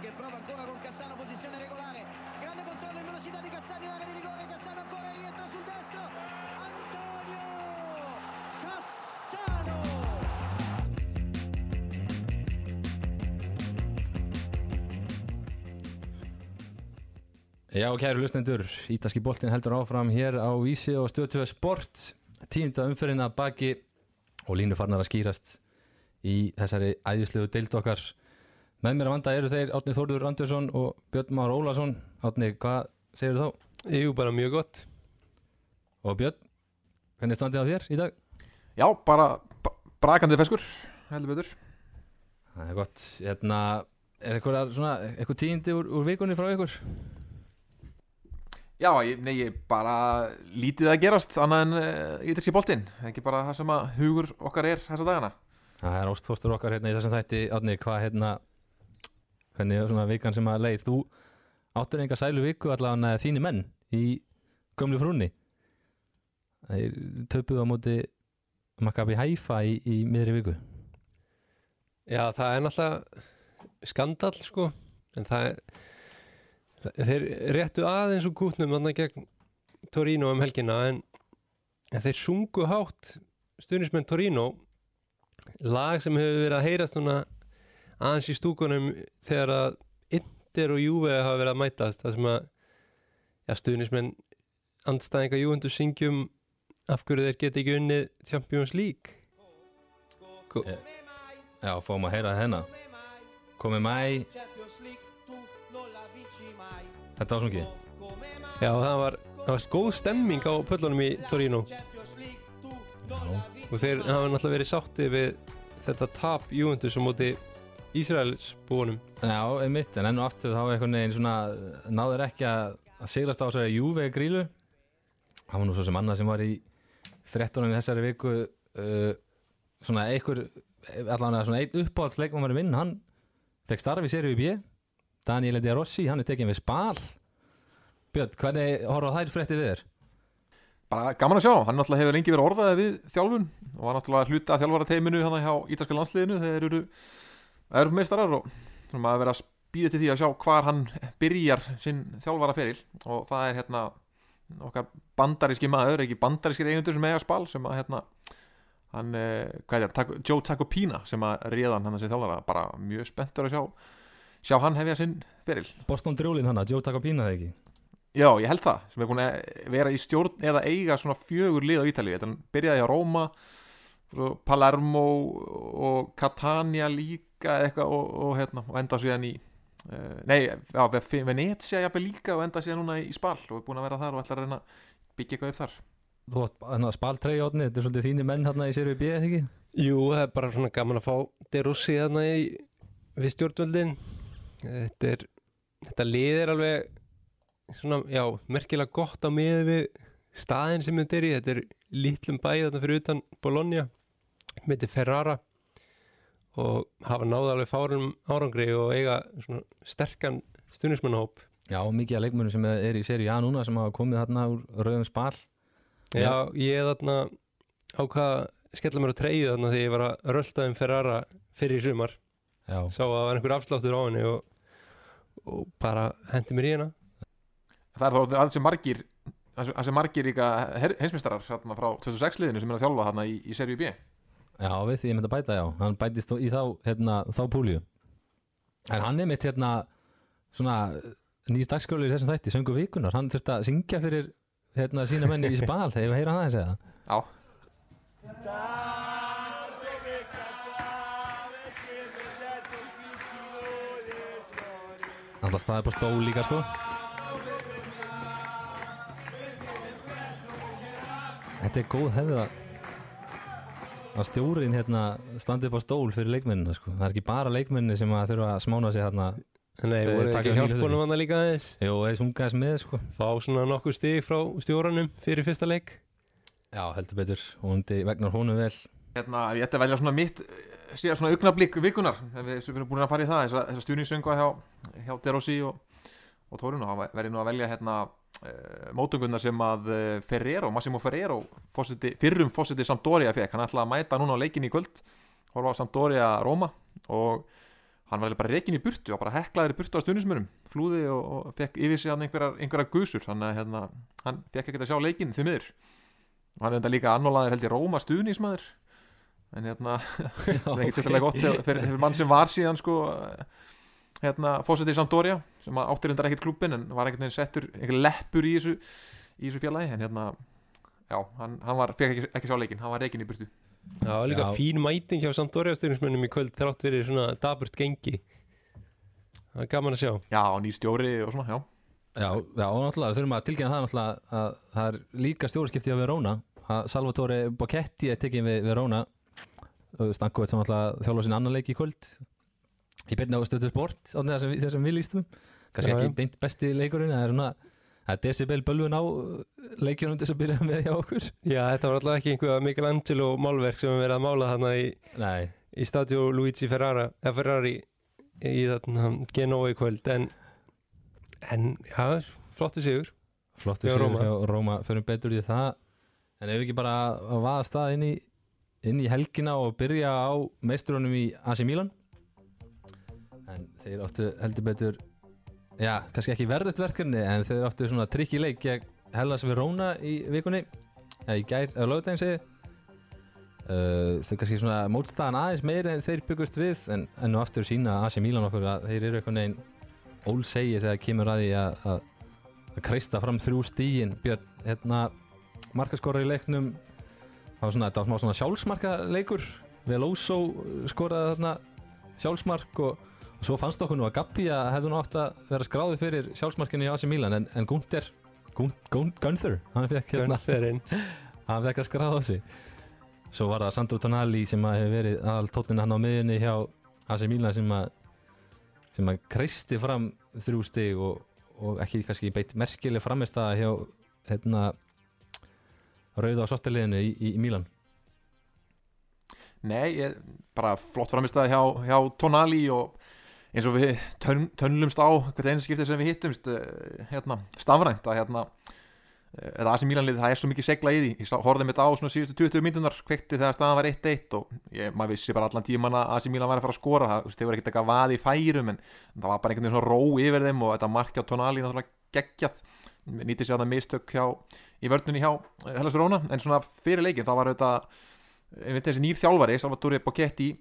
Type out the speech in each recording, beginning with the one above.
che prova ancora con Cassano, posizione regolare. Grande controllo in velocità di Cassano in area di rigore. Cassano ancora rientra sul destro. Antonio Cassano. Já, kæru lustendur, Ítaski boltin heldur áfram hér á Vísi og stöðtöðu sport tíunda umferðin að baki og línu farnar að skýrast í þessari æðislegu deild okkar með mér að vanda eru þeir Átni Þórður Andersson og Björn Már Ólason. Átni, hvað segir þá? Jú, bara mjög gott. Og Björn, hvernig er standið á þér í dag? Já, bara brakandi feskur, heldur betur. Það er gott, hérna er eitthvað, svona, eitthvað tíðindi úr, úr vikunni frá ykkur? Já, ég, nei, ég bara lítið að gerast annað en uh, ítalski boltinn. Ekki bara það sem að hugur okkar er þessa dagana. Það er ástfóstur okkar hérna í þessum þætti. Átni, hvað hérna hvernig er svona vikan sem að leið? Þú áttur enga sælu viku allavega þínu menn í gömlu frúnni. Þeir töpuðu á móti Maccabi Haifa í, í miðri viku. Já, það er náttúrulega skandal sko. En það er þeir réttu aðeins úr kútnum þannig gegn Torino um helgina en, en þeir sungu hátt stuðnismenn Torino. Lag sem hefur verið að heyrast svona aðeins í stúkunum þegar að Inter og Juve hafa verið að mætast það sem að ja, stuðnismenn andstæðinga Juventus syngjum af hverju þeir geta ekki unnið Champions League. Ko- Eh, Já, fáum að heyra það hérna komið mæ, þetta var Come mai Já, það var, það var góð stemming á pöllunum í Torino. Vinci og þeir hafa náttúrulega verið sátti við þetta tap Juventus á móti Ísraels búinum Já, einmitt, en enn og aftur þá einhvern veginn svona náður ekki að, að sigrast á þessari Juve grílu það var nú svo sem annað sem var í frettunum í þessari viku uh, svona einhver allavega svona einn uppáhaldsleikmann minn, hann fekk starfi í seríu B. Daniel Di Rossi, hann er tekinn við spal. Björn, hvernig horfa þær frétti við þér? Bara gaman að sjá, hann náttúrulega hefur lengi verið orðaðið við þjálfun og var náttúrulega hluta af þjálfara teiminu hann hjá ítalska landsliðinu þegar eru erum meistarar og svona að vera að býða til því að sjá hvar hann byrjar sinn þjálfara feril og það er hérna okkar bandaríski maður, ekki bandarískir eigendur sem eiga spal sem að hérna hann, eh, hvað er það, Joe Tacopina sem að réðan hann þessi þjálfara. Bara mjög spenntur að sjá sjá hann hefja sinn feril Boston Drjólin hann, Joe Takapina það ekki? Já, ég held það, sem er búin að vera í stjórn eða eiga svona fjögur lið á Ítalíu. Þetta byrjaði á Róma Palermo og Catania líka eitthvað og, og, hérna, og enda síðan í uh, nei, já, Ve- Venezia jafnvel líka og enda síðan núna í Spal og er búin að vera þar og ætlar að reyna að byggja eitthvað upp þar. Þú átt hann að spal treyja átni, þetta er svolítið þínu menn hann í seríu B, eða ekki? Jú, það er bara svona gaman að fá De Rossi þarna í við stjórnvöldin. Þetta er þetta lið er alveg svona, já, merkilega gott á miði við staðin sem þetta er í. Þetta er lítlum bæ þarna fyrir utan Bologna með þetta Ferrara og hafa náða alveg fárum árangri og eiga svona sterkan stuðnismannahóp Já, mikið af leikmönnum sem er í seríu A núna sem hafa komið þarna úr rauðum spal. Já, ég er þarna ákvað skella mér á treyju þarna þegar ég var að rölda um Ferrara fyrir í sumar. Já, sá að það var einhver afsláttur á henni og, og bara hendi mér í henni Það er þá aðeins sem margir aðeins sem margir líka heimsmeistarar hérna, frá 2006 liðinu sem er að þjálfa þarna í, í Serie B já, við því ég myndi að bæta, já. Hann bætist í þá, hérna, þá púlju. En hann er mitt, hérna svona nýr dagskjóli í þessum þætti, söngu vikunar Hann þurfti að syngja fyrir, hérna, sína menni í spal Þegar við heyra hann aðeins eða? Já, Alltaf staðið på stól líka, sko. Þetta er góð hefð að að stjórin hérna standi upp á stól fyrir leikmennina sko. það er ekki bara leikmenni sem að þurfa að smána sig hérna Nei, Eh, voru taka ekki hjálpunum hann líka aðeins? Jú, þeir sunga þess með sko. fá svona nokkur stig frá stjóranum fyrir fyrsta leik? Já, heldur betur. Og hundi vegnar honum vel. Hérna, ég ætti að velja svona mitt eh, síðan svona augnablík vikunar ef við sem erum búin að fara í það þessa, þessa stjúningssöngu hjá, hjá Derossi og, og Tórun og verði nú að velja hérna mótungunna sem að uh, Ferrero, Massimo Ferrero fósiti, fyrrum fósiti Sampdoria fekk hann ætlaði að mæta núna á leikin í kvöld horfa á Sampdoria Róma og hann var bara reikin í burtu og bara heklaður í burtu á stundismunum flúði og, og fekk yfir sig hann einhverjar, einhverjar gusur þannig að hérna, hann fekk ekki að sjá leikinn því miður. Og hann er enda líka annólaður held ég Róma stuðnismæður en hérna það er ekkert sérstaklega gott fyrir, fyrir mann sem var síðan sko hérna fósitið í Sampdoria sem áttir undar ekkert klubin en var einhvern veginn settur einhver leppur í þessu, í þessu fjallægi en hérna já, hann, hann var, fekk ekki, ekki sjá leikinn hann var reikin í burtu. Já, líka Já. fín mæting hjá Sampdoria styrnismönnum í kvöld þrátt fyrir svona daburt gengi. Það er gaman að sjá. Já, og ný stjóri og svona, já. Já, já, og náttúrulega við þurfum að tilkynna það náttúrulega að það er líka stjóraskipti á Verona. Að Salvatore Bocchetti er tekinn við Verona. Stankovic sem náttúrulega þjálfa sinna annan leik í kvöld í beinni á stöðu sport á þessum, þessum við lístum. Kannski Já, ekki beint besti leikurinn það er svona er decibel bölvun á leikjunum til þess að byrja með hjá okkur. Já, þetta var alltaf ekki einhverja Michelangelo málverk sem við verið að mála þarna í, Nei, í Stadio Luigi Ferrara, Ferrari í þarna Genoa í kvöld. En, en já, flottu sigur flottu sigur Róma. hjá Róma. Förum betur í það. En ef ekki bara að vaða stað inn í, inn í helgina og byrja á meisturunum í AC Milan en þeir áttu heldur betur já, kannski ekki verðut verkefni en þeir áttu svona trikki leik gegn Hellas Verona í vikunni eða í gær, eða lögudaginn segi uh, þau kannski svona mótstaðan aðeins meiri en þeir byggust við en enn og aftur sína AC Milan okkur að þeir eru einhvern veginn ólsegir þegar kemur að því að, að að kreista fram þrjú stígin Björn, hérna markaskora í leiknum það var svona, þetta var svona sjálfsmarka leikur Veloso skoraði þarna sjálfsmark og, og svo fannst okkur nú að Gabi að hefði nú átt að vera skráði fyrir sjálfsmarkinu í AC Milan en, en Gunther Gun- Gun- Gunther, hann fekk hérna hann fekk að skráða á sig. Svo var það Sandro Tonali sem að hefur verið aðal tóttin hann á miðunni hjá AC Milan sem að sem að kreisti fram þrjú stig og, og ekki kannski beitt merkileg framist að hjá hérna rauða og svartaliðinu í, í, í Milan. Nei, ég, bara flott framistæði hjá, hjá Tonali og eins og við tön, tönlumst á hvert einu skiptið sem við hittumst eh, hérna, stafrænt að hérna eh, eða AC Milan-lið, það er svo mikið segla í því. Ég horfði mitt á svona síðustu 20 mínunar kveikti þegar staðan var 1-1 og ég, maður vissi bara allan tíman að AC Milan var að fara að skora. Það, þeir voru ekkert eitthvað vaði í færum en það var bara einhvern veginn svona ró yfir þeim og þetta markja á Tonali náttúrulega geggjað. Nýtti sér það mistök hjá í vörnunni hjá eh, Hellas Verona en svona fyrir leikin þá var þetta einmitt þessi nýr þjálfari Salvatore Bocchetti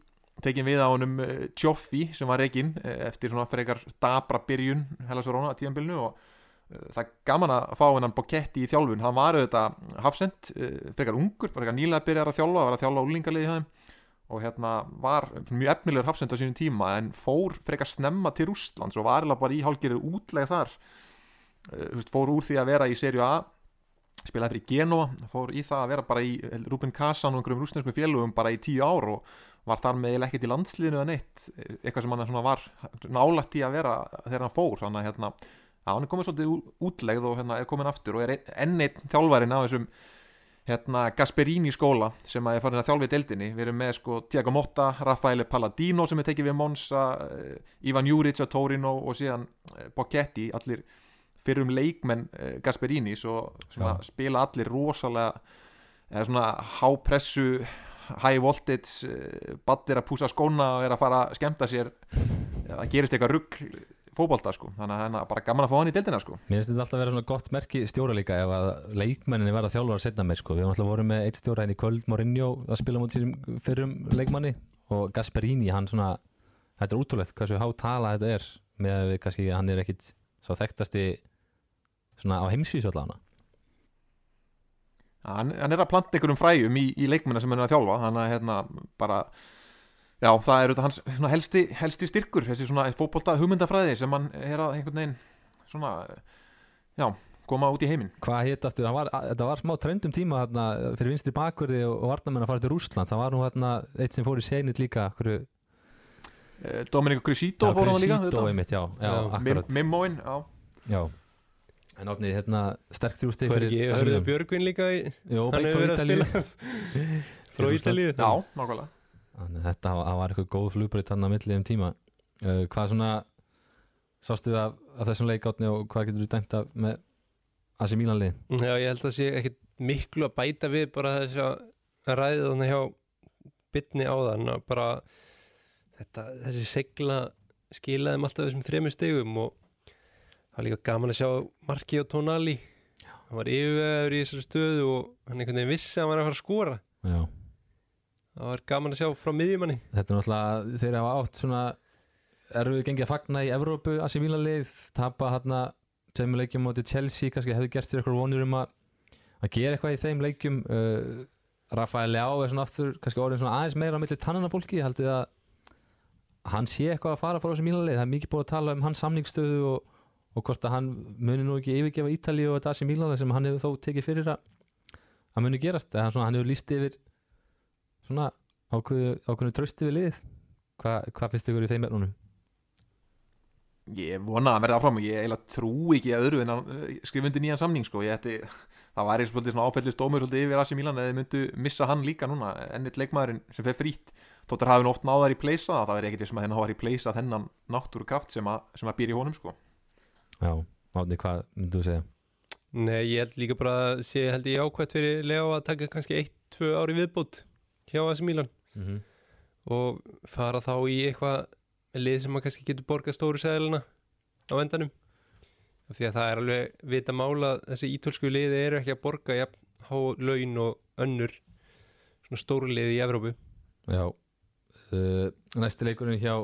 tekin við á honum Tjoffi sem var reygin uh, eftir svona frekar dabra byrjun Hellas Verona að tíðanbylnu og uh, það gaman að fá hennan Bocchetti í þjálfun. Hann var auðvitað hafsend frekar ungur, frekar nýlega byrjar að þjálfa var að þjálfa úlingarliði þeim og hérna var mjög efnilegur hafsend á sínum tíma en fór frekar snemma til Rústlands og var eiginlega bara í hálgirir útleg þar. Fór úr því að vera í serju A spilaði fyrir Genoa, fór í það að vera bara í Ruben Kazan og einhverjum rúsneskum félögum bara í tíu ár og var þar með eiginlega ekkert í landsliðinu eða neitt? Eitthvað sem hann var nálægt í að vera þegar hann fór þannig að hérna, hann er komið svolítið útlegð og hérna, er komin aftur og er ein- enn einn þjálfarinn á þessum hérna, Gasperini skóla sem er farin að þjálfa í deildinni. Við erum með sko Tiago Motta, Raffaele Palladino sem er tekið við Monza eh, Ivan Juric að Torino og síðan eh, Bocchetti, allir fyrrum leikmenn uh, Gasperini. Svo spila allir rosalega eða svona hápressu high voltage uh, battir að púsa skóna og er að fara að skemmta sér. Það gerist eitthvað rugg fótbolta sko, þannig að það er bara gaman að fá hann í deildina sko. Mér finnst þetta alltaf að vera svona gott merki stjóra líka ef að leikmenninni verða þjálfur að setna með sko. Við höfum alltaf með eitt stjóra henni í kvöld Mourinho að spila mútið sínum fyrrum leikmanni. Og Gasperini, hann svona þetta er útrúlegt hversu há tala þetta er með að við kannski, hann er ekkit svo þekktasti svona á heimsvísu allavega hann, hann er að planta einhverjum fræjum í, í leikmennar sem hann er að þjálfa þannig að hérna bara já, það er auðvitað hans svona, helsti, helsti styrkur þessi svona fótbolta hugmyndafræði sem hann er að einhvern veginn svona, já, koma út í heiminn. Hvað hétt aftur, hann var, þetta var smá trendum tíma þarna, fyrir vinstri bakverði og, varnamenn að fara til Rússland, það var nú þarna eitt sem fór í senit líka hverju, Eh, Dominic Crisito já, fór hann líka auðvitað. einmitt, já, já, Já, Mim, akkurat. Mimmoin, já. Já, en átnið hérna sterk þrjústi Hvað er ekki, hörðu Björgvin. Líka í, Jó, hann hefur frá verið að Ítalíu. spila frá. Ítalíu Já, nákvæmlega. Þannig að þetta var, það var eitthvað góð flugbreyt hann að milli um tíma. Uh, Hvað svona sástu af, af þessum leikátni og hvað getur þú dæmt af með AC Milan lið? Já, ég held að sé ekkit miklu að bæta við bara þess að ræða þannig hjá bytni á þann bara þetta, þessi segla skilaði þeim alltaf þessum þremur stegum og það var líka gaman að sjá Marki og Tonali. Hann var yfirveður í þessari stöðu og hann einhvern veginn vissi að hann var að fara að skora. Já, það var gaman að sjá frá miðjumanni. Þetta er náttúrulega þeir hafa átt svona erfið gengið að fagna í Evrópu að sem lið, tapa hérna tveimur leikjum móti Chelsea, kannski hefðu gert sér eitthvað vonur um að, að gera eitthvað í þeim leikjum. Uh, Rafael Leá er svona aftur, kannski orðin svona aðeins meira á milli tannana fólki, haldið að hann sé eitthvað að fara frá þessu lið, það er mikið búið að tala um hans samningsstöðu og, og hvort að hann muni nú ekki yfirgefa Ítali og þetta sem Mílan sem hann hefur þó tekið fyrir að að muni gerast, eða hann hefur líst yfir svona ákveðu trösti við lið Hva, hvað finnst ykkur í þeim efnunum? Ég vona að hann verði áfram og ég eiginlega trú ekki að öðru en að skrifa undir nýjan samning sko. ég ætti, það væri svolítið svona áfællist dómur svolítið yfir Asi Milan eða þið myndu missa hann líka núna, ennitt leikmaðurinn sem fer frýtt, tóttur hafi nú oft náðar í pleysa það verði ekkert sem að þennan hafa í pleysa þennan náttúru kraft sem að, sem að býr í honum sko. Já, Átni, hvað myndu þú segja? Nei, ég held líka bara að sé held ég ákvæmt fyrir Leo að taka kannski 1-2 ári viðbútt hjá þessi Mílan Mm -hmm. og fara þá í eitthvað lið sem maður kannski getur borgað stóru seðluna á endanum því að það er alveg vita mála að þessi ítölsku liði eru ekki að borga jafn há laun og önnur svona stóru liði í Evrópu Já uh, Næsti leikurinn hjá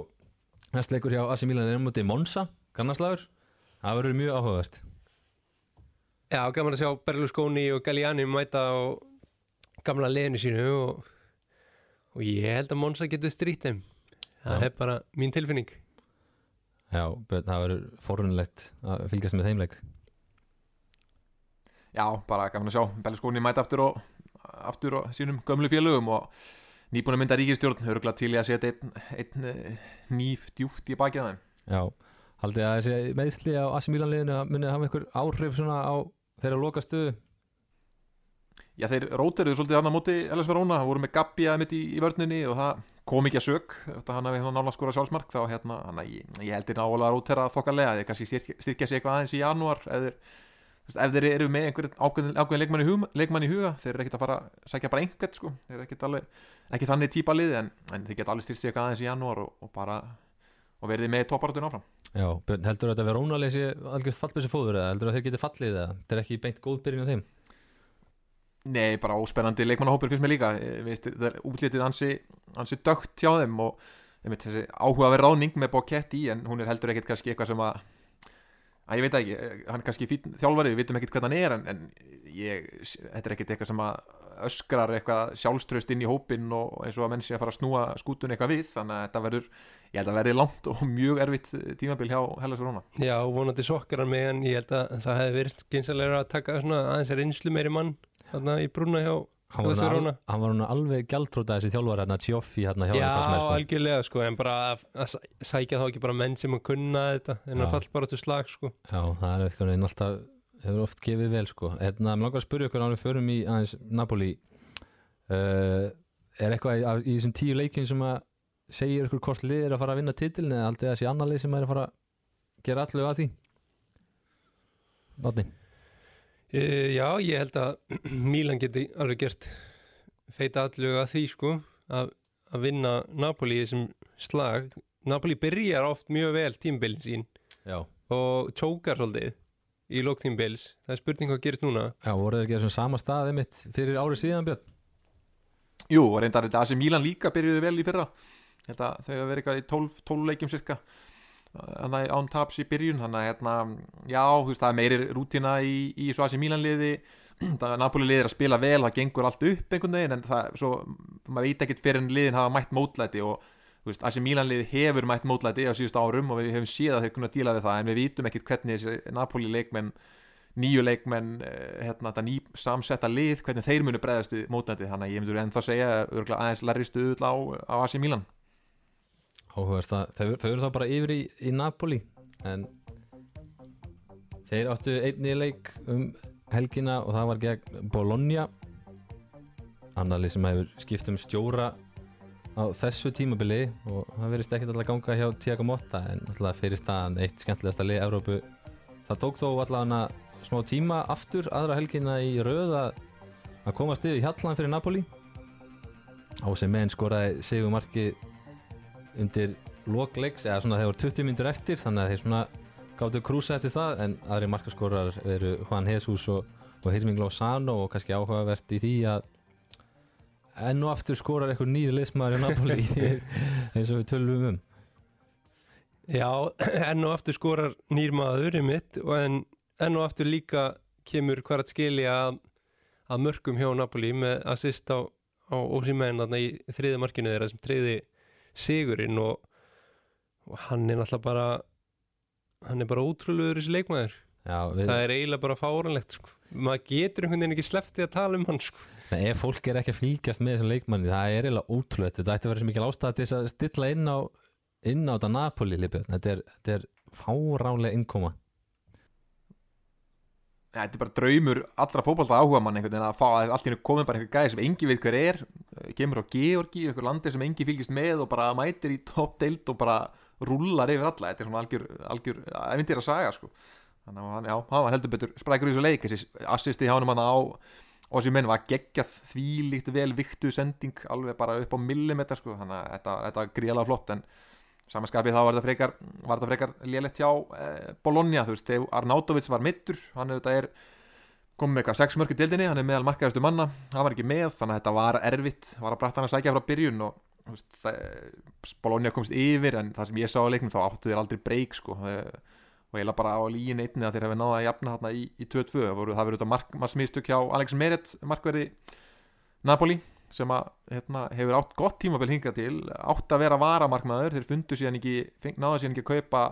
Næsti leikur hjá AC Milan er um mútið Monza Gannaslagur Það verður mjög áhugavert. Já, gaman að sjá Berlusconi og Galliani mæta á gamla liðinu sínu og, og ég held að Monsa getur strýtt þeim. Það Já. er bara mín tilfinning. Já, það verður forunlegt að fylgjast með þeim leik. Já, bara gaman að sjá Belskóni mæta aftur og aftur og sínum gömlu félögum og nýbúin að mynda ríkistjórn örgulega til í að setja einn, einn eh, nýf djúft í bakið þeim. Já, haldið að þessi meðsli á AC Milan liðinu munið hafa einhver áhrif svona á þeirra loka stöðu Já, þeir róteruðu svolítið hann á móti LS Verona, voru með Gabi að mitt í, í vörninni og það kom ekki að sök. Þetta hann hafi hann nála skora sjálfsmark þá hérna, hann, ég, ég heldur nálega að rótera þokkalega. Þeir kannski styrkja, styrkja sig eitthvað aðeins í janúar ef þeir, eru með einhver ákveðin, ákveðin leikmann, í hug, leikmann í huga þeir eru ekkert að fara að sækja bara einhvern sko. þeir eru ekkert alveg, ekki þannig típa liði en, en þeir geta alveg styrkt sig eitthvað aðeins í janúar og, og bara, og verið með topparötun áfram. Já, heldur þetta að vera ónaleysi algjörð fallbessi fóður eða? Heldur að þeir geti fallið eða? Þetta er ekki beint góð byrjun á þeim? Nei, bara óspennandi leikmannahópur finnst mér líka. Ég veist, það er útlitið ansi, ansi dögt hjá þeim og einmitt, þessi áhuga að vera ráning með Bokett í en hún er heldur ekkert kannski eitthvað sem að að ég veit ekki, hann er kannski fín þjálfari, við vitum ekkert hvernig hann er en, en ég, þetta er ekkert eitthvað sem að öskrar eitthvað sjálfströst inn í hópin og eins og að menn sé að fara að snúa skútun eitthvað við, þannig að þetta verður ég held að verði langt og mjög erfitt tímabil hjá Hellas Verona. Já, vonandi sokkar hann með en ég held að það hefði verið gynsalega að taka svona aðeins reynslu meiri mann þarna í brúna hjá Hann Hellas Verona. hann var nú alveg gjaldtróta þessi þjálfari hérna Tjóffi hérna hjá Já, sko. algjörlega sko en bara að, að sæ- sækja þá ekki bara menn sem að kunna þetta en að fall bara til slag sko Já, það er eitthvað einn alltaf hefur oft gefið vel sko Hérna, mér langar að spyrja ykkur ánum við förum í aðeins Napoli uh, Er eitthvað í, í þessum tíu leikjum sem að segir ykkur hvort lið er að fara að vinna titilin eða aldrei að sé annar lið sem er að fara að gera allu að því? Notni e, Já, ég held að Mílan geti alveg gert feita allu að því sko að, að vinna Napoli í þessum slag. Napoli byrjar oft mjög vel tímbilin sín Já, og tjókar svolítið í lók tímbils það er spurning hvað gerist núna. Já voru þeir að gera svona sama stað einmitt fyrir árið síðan Björn? Jú, reyndar þetta AC Milan líka byrjuði vel í fyrra Þetta, þau hafa verið eitthvað í 12, 12 leikjum cirka þannig án taps í byrjun þannig að hérna, já, þú veist, það er meiri rútina í, í svo AC Milan liði. Það Napoli liðir að spila vel, það gengur allt upp einhvern veginn, en það, svo maður veit ekkert fyrir en liðin hafa mætt mótlæti og þú veist, AC Milan liði hefur mætt mótlæti á síðustu árum og við hefum séð að þeir kunna díla við það, en við vitum ekkert hvernig þessi Napoli leikmenn nýju leikmenn eh, hérna, þetta ný samsetta lið, hvernig þeir munu bregðast við mótlæti, þannig að ég myndur ennþá segja örugglega aðeins lærri stuðull á, á AC Milan Áhugast það, þau, eru þá bara yfir í, í Napoli en þeir áttu einni leik um helgina og það var gegn Bologna. Annarlið sem hefur skipt um stjóra á þessu tímabili og það verðist ekkert alltaf ganga hjá Tiago Motta en alltaf fyrir staðan eitt skemmtilegasta lið Evrópu. Það tók þó allavega smá tíma aftur aðra helgina í röð að, komast yfir hjallan fyrir Napoli. Á sem menn skoraði Sigur Marki undir lokleiks eða svona þeir voru 20 myndur eftir þannig að þeir svona gáttu krúsa eftir það en aðri markaskorar eru Juan Jesus og, og Hirming Lozano og kannski áhugavert í því að enn og aftur skorar eitthvað nýri liðsmaður í Napoli eins og við tölum um. Já, enn og aftur skorar nýr maður í mitt og en, enn og aftur líka kemur hvar að skilja að, að mörgum hjá Napoli með assist á, á Ósimenn þarna í þriði markinu þeirra sem treyði sigurinn og, og hann er náttúrulega bara hann er bara ótrúlegur þessi leikmaður Já, við, það er eiginlega bara fáranlegt sko. maður getur einhvern veginn ekki sleftið að tala um hann sko. Nei, ef fólk er ekki að fylgjast með þessum leikmanni það er eiginlega ótrúlega, þetta ætti að vera sem mikil ástæða til að stilla inn á inn á þetta Napoli Líbjörn, þetta er, er fáránlega innkoma þetta er bara draumur allra fótbolta áhuga mann einhvern veginn að fá hennu komið bara einhver gæði sem engi veit hver er eh, kemur á Georgi, einhver landi sem engi fylgist með og bara mætir í topp deild og bara rúlar yfir alla þetta er svona algjör, algjör efindir að saga sko. þannig að já, hann var heldur betur sprækur í þessu leik, assisti hjá hann á og þessi menn var geggjað þvílíkt vel viktu sending alveg bara upp á millimeter sko. þannig að þetta, þetta var gríðalega flott en samanskapið þá var þetta frekar, þetta frekar lélegt hjá eh, Bologna þú veist, þegar Arnautovic var mittur hann auðvitað er komið með eitthvað sex mörg í dildinni, hann er meðal markaðustu manna hann var ekki með, þannig að þetta var erfitt var að brætta hann að sækja frá byrjun og veist, það, Bologna komst yfir en það sem ég sá á leiknum þá áttu þeir aldrei breyk sko, og eiginlega bara á líin einni að þeir hefði náða að jafna þarna í, í 2-2 það verið auðvitað markmannsmistök hjá Alex Meret markverði Napoli sem að hérna, hefur átt gott tímabil hingað til átt að vera varamarkmaður þeir fundu síðan ekki, náðu síðan ekki að kaupa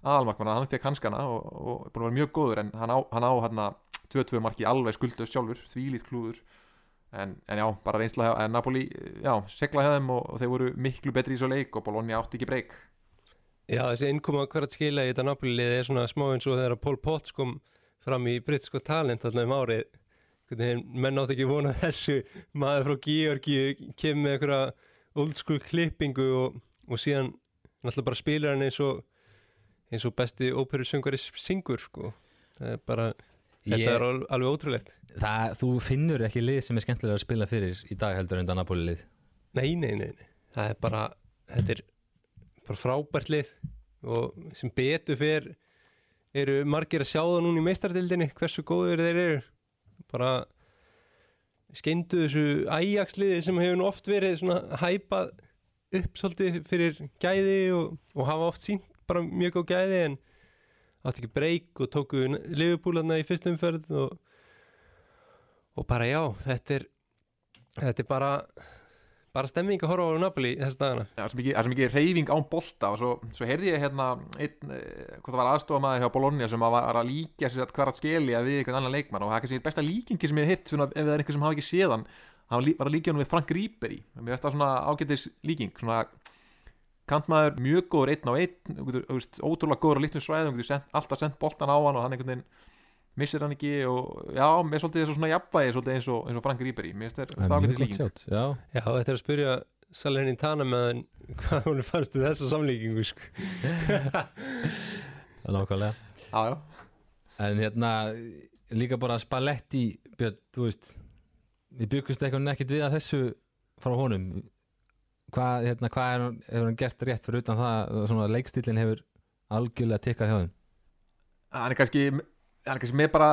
aðalmarkmaður, hann fekk hanskana og, og búin að vera mjög góður en hann á, hann á hérna 2-2 marki alveg skuldust sjálfur þvílít klúður. En, en já, bara reynsla en Napoli, já, segla hjá þeim og, og þeir voru miklu betri í svo leik og Bologna átti ekki breyk. Já, þessi innkoma hvert skila í þetta Napoli-lið er svona smá eins og þegar Pól Potts kom fram í britsko talent þarna um árið menn átt ekki vona þessu. Maður frá Georgi kemur með einhverja old school klippingu og, og síðan náttúrulega bara spilar hann eins og eins og besti óperusöngari syngur sko. Það er bara, Ég- þetta er al- alveg ótrúlegt. Það, Þú finnur ekki lið sem er skemmtilega að spila fyrir í dag heldur þetta Napoli lið. Nei, nei, nei, nei, það er bara þetta er bara frábært lið og sem betur fyrir eru margir að sjá það núna í meistardildinni hversu góður þeir eru bara skeindu þessu æjaksliði sem hefur nú oft verið svona hæpað upp svolítið fyrir gæði og, og hafa oft sínt bara mjög góð gæði en átti ekki breyk og tóku liðbúlarna í fyrstu umferð og, og bara já, þetta er þetta er bara bara stemming að horfa á Napoli þess dagana. Það er svo mikið, það er mikið reyfing án bolta og svo, svo heyrði ég hérna einn, eh, hvað það var aðstofamaður hjá Bologna sem að var að líka sér hver að skelja við einhvern annan leikmann og það er kannski besta líkingi sem ég hef hitt ef það er einhver sem hafa ekki séð hann hann var að líka hann við Frank Ribery. Mér finnst það svona ágætis líking svona kantmaður mjög góður einn á einn veist, ótrúlega góður á litlum svæðum alltaf sendt boltan á hann og hann einhvern veginn missir hann ekki og já, með svolítið þessu svona jafnvægi svolítið eins og, eins og Frank Ribery mér finnst það Það er mjög gott líking sjátt Já, Já, þetta er að spyrja Salerni Tana með hann hvað hún fannst þið þessa samlíkingu sko. það er nákvæmlega. Já, já. En hérna, líka bara Spalletti, Björn, þú veist við byggumst eitthvað nekkit við að þessu frá honum. Hvað, hérna, hvað er, hann- hefur hann gert rétt fyrir utan það, svona leikstílinn hefur algjörlega tikkað hjá hann er kannski hann er kannski með bara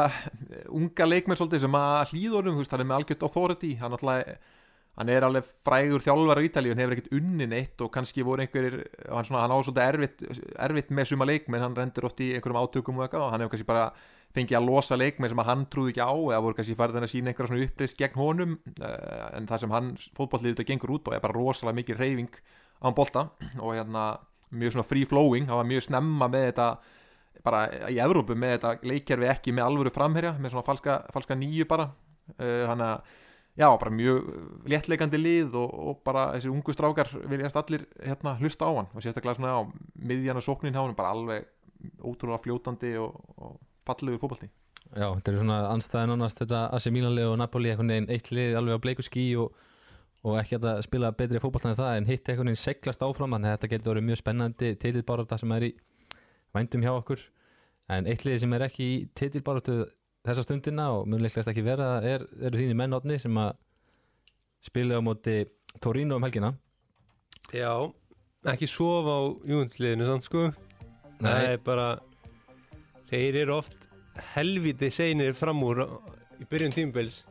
unga leikmenn svolítið sem að hlýðunum hann er með algjört authority hann, alltaf, hann er alveg frægur þjálfar á Ítalíu hann hefur ekkert unnin eitt og kannski voru einhverjir hann, hann á svolítið erfitt, erfitt með suma leikmenn hann rendur oft í einhverjum átökum og eitthvað og hann hefur kannski bara fengið að losa leikmenn sem að hann trúði ekki á eða voru kannski farið að sína einhverja svona uppreist gegn honum uh, en það sem hann fótbollið þetta gengur út og er bara rosalega mikið reyfing á hann bolta og hérna mjög svona free flowing, hann var mjög snemma með þetta bara í Evrópu með þetta leikkerfi ekki með alvöru framherja með svona falska, falska nýju bara. Uh, hann að já, bara mjög léttleikandi lið og, og bara þessi ungu strákar viljast allir hérna hlusta á hann. Og sérstaklega svona á miðjan og sóknin hjá hann bara alveg ótrúlega fljótandi og, og fallegur fótballti Já, þetta er svona anstæðin annars þetta AC Milanlið og Napoli einhvern veginn eitt lið alveg á bleiku skí og, og ekki að spila betri fótballtæð en það en hitt einhvern veginn seglast áfram þannig að þetta getur verið mjög spennandi titilbárata sem er í vændum hjá okkur. En eitt lið sem er ekki í titilbáratu þessa stundina og mjög leiklegast ekki vera er, eru þínir mennotni sem að spila á móti Torino um helgina. Já, ekki sofa á júnsliðinu sann sko. Það Nei, er bara þeir eru oft helviti seinir fram úr í byrjun tímbils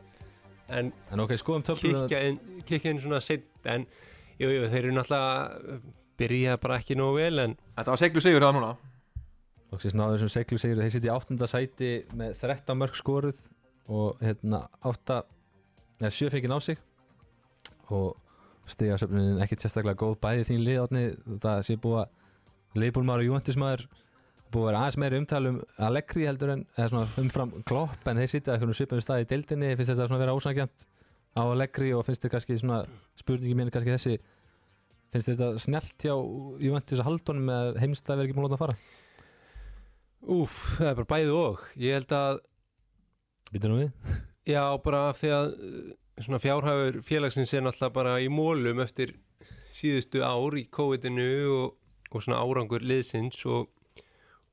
en en ok, skoðum töfluna. kikja inn, kikja inn svona seitt en jú, jú, þeir eru náttúrulega byrja bara ekki nógu vel en Þetta var seglu sigur það núna Loksins náður þessum seglu segir þeir sitja í áttunda sæti með 13 mörg skoruð og hérna 8 eða 7 fengið á sig. Og stigasöfnunin ekkert sérstaklega góð. Bæði þín liðátni það sé búið að leifbúlmaður og júantismæður búið að vera aðeins meiri umtalum Allegri heldur en umfram klopp en þeir sitja eitthvað svipum stað í deildinni. Finnst þetta að vera ósangjant á Allegri og finnst þetta kannski svona spurningi mín kannski þessi finnst þetta snjált hjá Juventus að haldunum með heimst að vera ekki múin að fara úf, það er bara bæði og. Ég held að Býta nú við. Já, bara því að uh, svona fjárhæfur félagsins er náttúrulega bara í mólum eftir síðustu ár í COVID-inu og, og svona árangur liðsins og,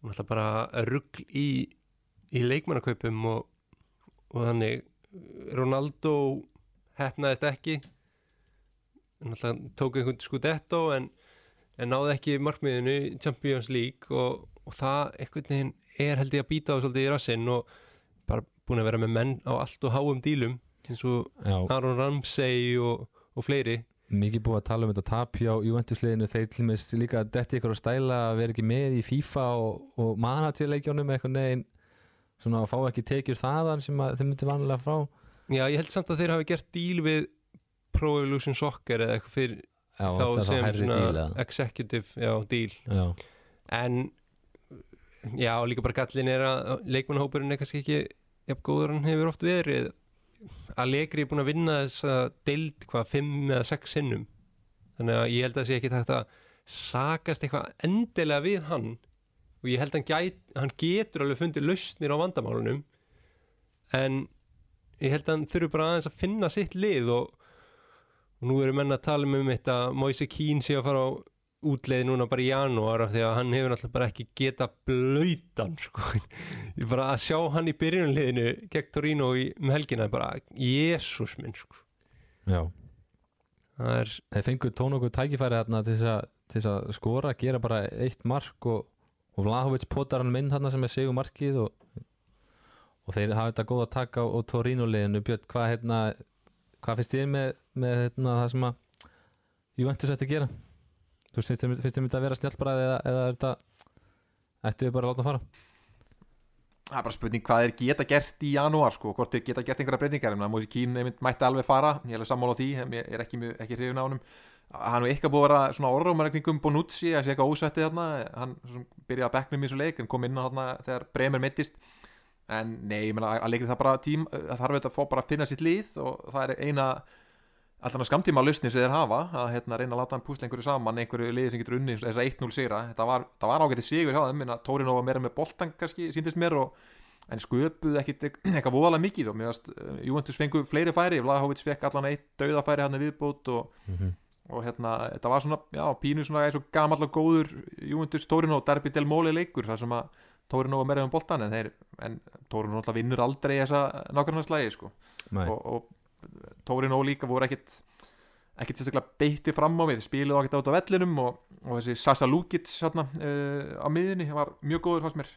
og náttúrulega bara rugg í, í leikmannakaupum og, og þannig. Ronaldo hefnaðist ekki. Náttúrulega tók einhvern skudetto en, en náði ekki markmiðinu Champions League og, og það einhvern veginn er held ég að býta á svolítið í rassinn og bara búin að vera með menn á allt og háum dílum eins og Já, Aron Ramsey og, og fleiri. Mikið búið að tala um þetta tap hjá Juventus-liðinu þeir til með líka að detti ykkur að stæla að vera ekki með í FIFA og, og managerleikjónum eitthvað neginn svona að fá ekki tekjur þaðan sem að þeir myndi vanlega frá Já, ég held samt að þeir hafi gert díl við Pro Evolution Soccer eða eitthvað fyrir Já, þá sem díl executive díl. En já, líka bara gallin er að leikmannhópurinn er kannski ekki jafn góður hann hefur oft verið. Að leikri er búin að vinna þess að deild hvað, fimm eða sex sinnum. Þannig að ég held að það sé ekki takt að sakast eitthvað endilega við hann. Og ég held að hann, gæt, hann getur alveg fundið lausnir á vandamálunum. En ég held að hann þurfi bara aðeins að finna sitt lið og, og nú eru menn að tala um um þetta Moise Keane sé að fara á útleið núna bara í janúar af því að hann hefur náttúrulega bara ekki geta blöytan sko. ég bara að sjá hann í byrjunliðinu gegn Torino í, um helgina er bara, jésús minn sko. já er, Þeir fengu tón okkur tækifæri þarna til þess að, skora, gera bara eitt mark og, og Vlahovic potar hann minn þarna sem er sigur markið og, og þeir hafa þetta góð að taka á, á Torino-liðinu Björn, hvað hérna hvað finnst þér með, með hérna, það sem að Juventus ætti að gera? Þú veist, finnst þér þetta að vera snjallbræði eða, eða er þetta ættu við bara að láta hann fara? Það er bara spurning hvað þeir geta gert í janúar sko, hvort þeir geta gert einhverja breytingar. En Mósi Kín einmitt mætti alveg fara ég er alveg sammála á því, ég er ekki, ekki hrifin á honum. Hann er eitthvað búið að vera svona orðrómaregningum Bonucci, að sé eitthvað ósættið þarna. Hann byrjaði að bekknum í þessu leik en kom inn á þarna þegar Bremer mittist en nei, ég meina að leikir það bara tím það þarf þetta að fá bara að finna sitt lið og það er eina allan að skamtíma lausni sem þeir hafa að hérna, reyna að láta hann púsla einhverju saman einhverju liði sem getur unni þess að 1-0 sigra. Þetta var, það var ágætið sigur hjá þeim minna, Tórino var meira með boltan kannski síndist mér og, en sköpuð ekkit eitthvað voðalega mikið og mér varst uh, Juventus fengu fleiri færi Vlahovic fekk allan eitt dauðafæri hann viðbót og, og hérna þetta var svona, já, pínu svona eins og gamall og góður Juventus Tórino Derby del Mole leikur þar sem að Tórino var meira um boltan en, þeir, en Tórino alltaf vinnur aldrei þessa nákvæmnarslægi sko. Nei, og, og líka voru ekkit ekkit sérstaklega beitti fram á við. Spiluðu ekkert át á vellinum og, og þessi Sasa Lukic hérna, uh, á miðunni var mjög góður fannst mér.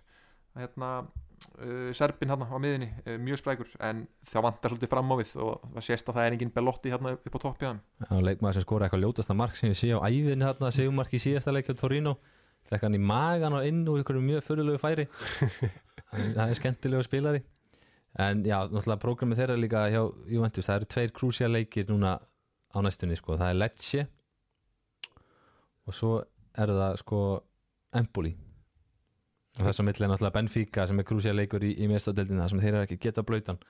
Hérna, uh, Serbin hérna á miðunni uh, mjög sprækur en það vantar svolítið fram á við og það sést að það er engin Belotti hérna upp á toppi hann Já, leikmaður sem skora eitthvað ljótasta mark sem ég sé á æfinni þarna, segumark í síðasta leik hjá Torino. Fekk hann í magan og inn úr einhverju mjög fyrirlegu færi. Það það er skemmtilegu spilari en já, náttúrulega prógramið þeirra líka hjá Juventus, það eru tveir krúsja leikir núna á næstunni, sko, það er Lecce og svo er það sko Empoli. Og þess að er náttúrulega Benfica sem er krúsja leikur í, í mestadeldina þar sem þeir eru ekki geta blöytan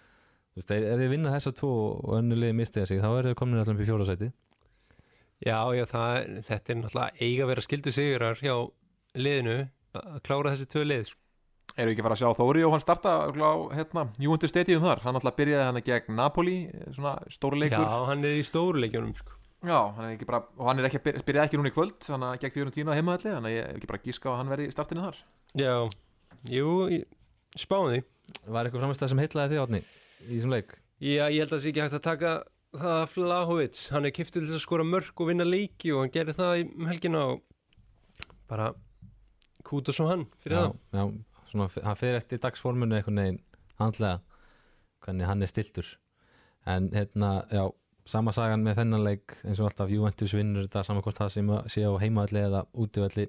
Þú veist, ef þið vinna þessa tvo og önnu liði mistiða sig þá eru þeir komin alltaf í fjórasæti já, já, það, þetta er náttúrulega eiga að vera skildu sigurar hjá liðinu að klára þessi tvö lið sko. Erum við ekki að fara að sjá Þóri og hann starta á hérna, Juventus Stadium þar? Hann alltaf byrjaði hann gegn Napoli svona stóri leikur. Já, hann er í stóruleikjunum sko. Já, hann er ekki bara, og hann er ekki að byrja, byrjaði ekki núna í kvöld þannig að gegn fjörun tína heimaðalli þannig að ég er ekki bara að gíska að hann verði í startinu þar. Já, jú, spáði Var eitthvað framist það sem heitlaði þið átni í þessum leik? Já, ég held að það sé ekki hægt að taka það að Flahovic, hann er kiftið til að skora mörg og vinna leiki og hann gerir það í um helgina og bara kúta svo hann fyrir já, það já, svona, hann fyrir eftir dagsformunu einhvern veginn handlega hvernig hann er stiltur en hérna, já, sama sagan með þennan leik eins og alltaf Juventus vinnur þetta saman hvort það sem sé á heimavalli eða útivalli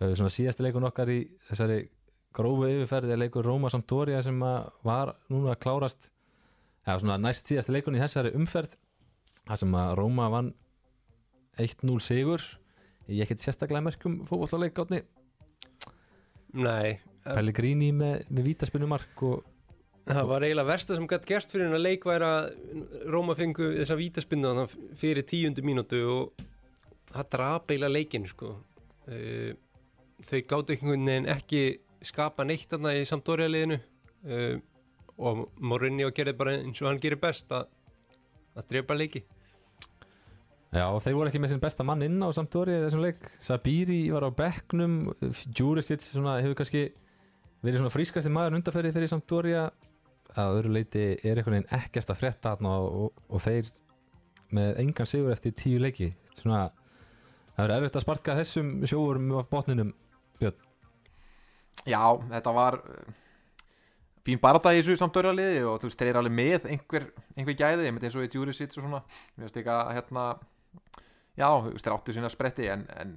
Uh, svona síðasti leikun okkar í þessari grófu yfirferði er leikur Róma Sampdoria sem var núna að klárast eða svona næst síðasti leikun í þessari umferð það sem að Róma vann 1-0 sigur í ekkert sérstaklega merkum fótbollaleik átni Nei, Pellegrini með, með vítaspunumark og það var eiginlega versta sem gætt gerst fyrir væri að Róma fengu þessa vítaspinnu þarna fyrir tíundu mínútu og það drapa eiginlega leikin sko. Uh, þau gáttu einhvern veginn ekki skapa neitt þarna í Sampdoria liðinu uh, og Mourinho gerði bara eins og hann gerir best að, að drepa leiki. Já, og þeir voru ekki með sinn besta mann inn á Sampdoria í þessum leik. Sabiri var á bekknum Jurisic hefur kannski verið svona frískasti maður undarferði fyrir Sampdoria að öðru leiti er einhvern veginn ekkert að frétta þarna og, og, þeir með engan sigur eftir tíu leiki. Svona, það verður erfitt að sparka þessum sjóurum af botninum Já, þetta var uh, fín barátta í þessu samtörjaliði og þú veist, þeir eru alveg með einhver, einhver gæði, ég myndi eins og í Jurisic og svona, mér finnst ekki að hérna já, þú veist, þeir áttu sína spretti en, en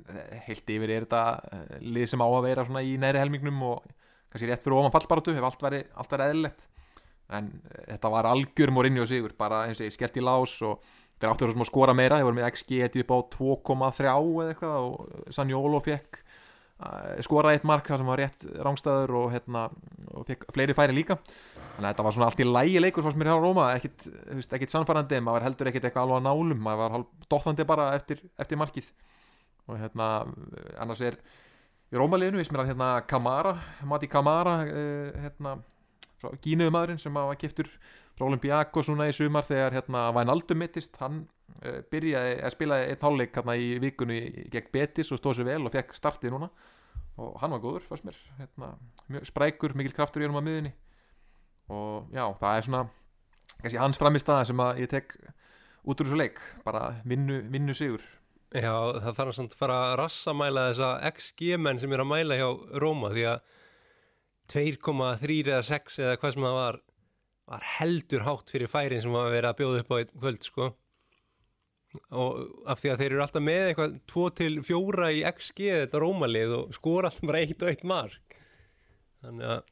heilt yfir er þetta uh, lið sem á að vera svona í næri helmingnum og kannski rétt fyrir ofan fallbaratu ef allt væri, allt væri eðlilegt. En uh, þetta var algjör morinni og sigur bara eins og ég skellt í lás og þeir áttu að skora meira, þeir voru með XG upp á 2,3 eða eitthvað og Sanjólo fekk skoraði eitt mark það sem var rétt rángstæður og, hérna, og fekk fleiri færi líka. Þannig að þetta var svona allt í lægi leikur fannst mér hjá Róma, ekkit, ekkit sannfærandi maður heldur ekkit eitthvað alveg á nálum. Maður var dottandi bara eftir, eftir markið. Og hérna annars er í Rómaliðinu sem er að hérna Kamara, Mati Kamara uh, hérna, gínuðu maðurinn sem var kiptur frá Olympiakos núna í sumar þegar hérna Vainaldum mittist, hann uh, byrjaði að spila einn hálfleik hérna í vikunni gegn Betis og stóð sér vel og fekk startið núna. Og hann var góður, fannst mér hérna, sprækur, mikil kraftur í hann á miðunni og já, það er svona kannski hans framist aða sem að ég tek út úr þessu leik, bara vinnu, vinnu sigur Já, það þarf samt að fara að rassamæla þessa XG-menn sem er að mæla hjá Róma því að 2,3 eða 6 eða hvað sem það var var heldur hátt fyrir færin sem var að vera að bjóða upp á einn kvöld sko. Og af því að þeir eru alltaf með eitthvað 2-4 í XG þetta Rómalið og skora alltaf bara eitt og eitt mark. Þannig að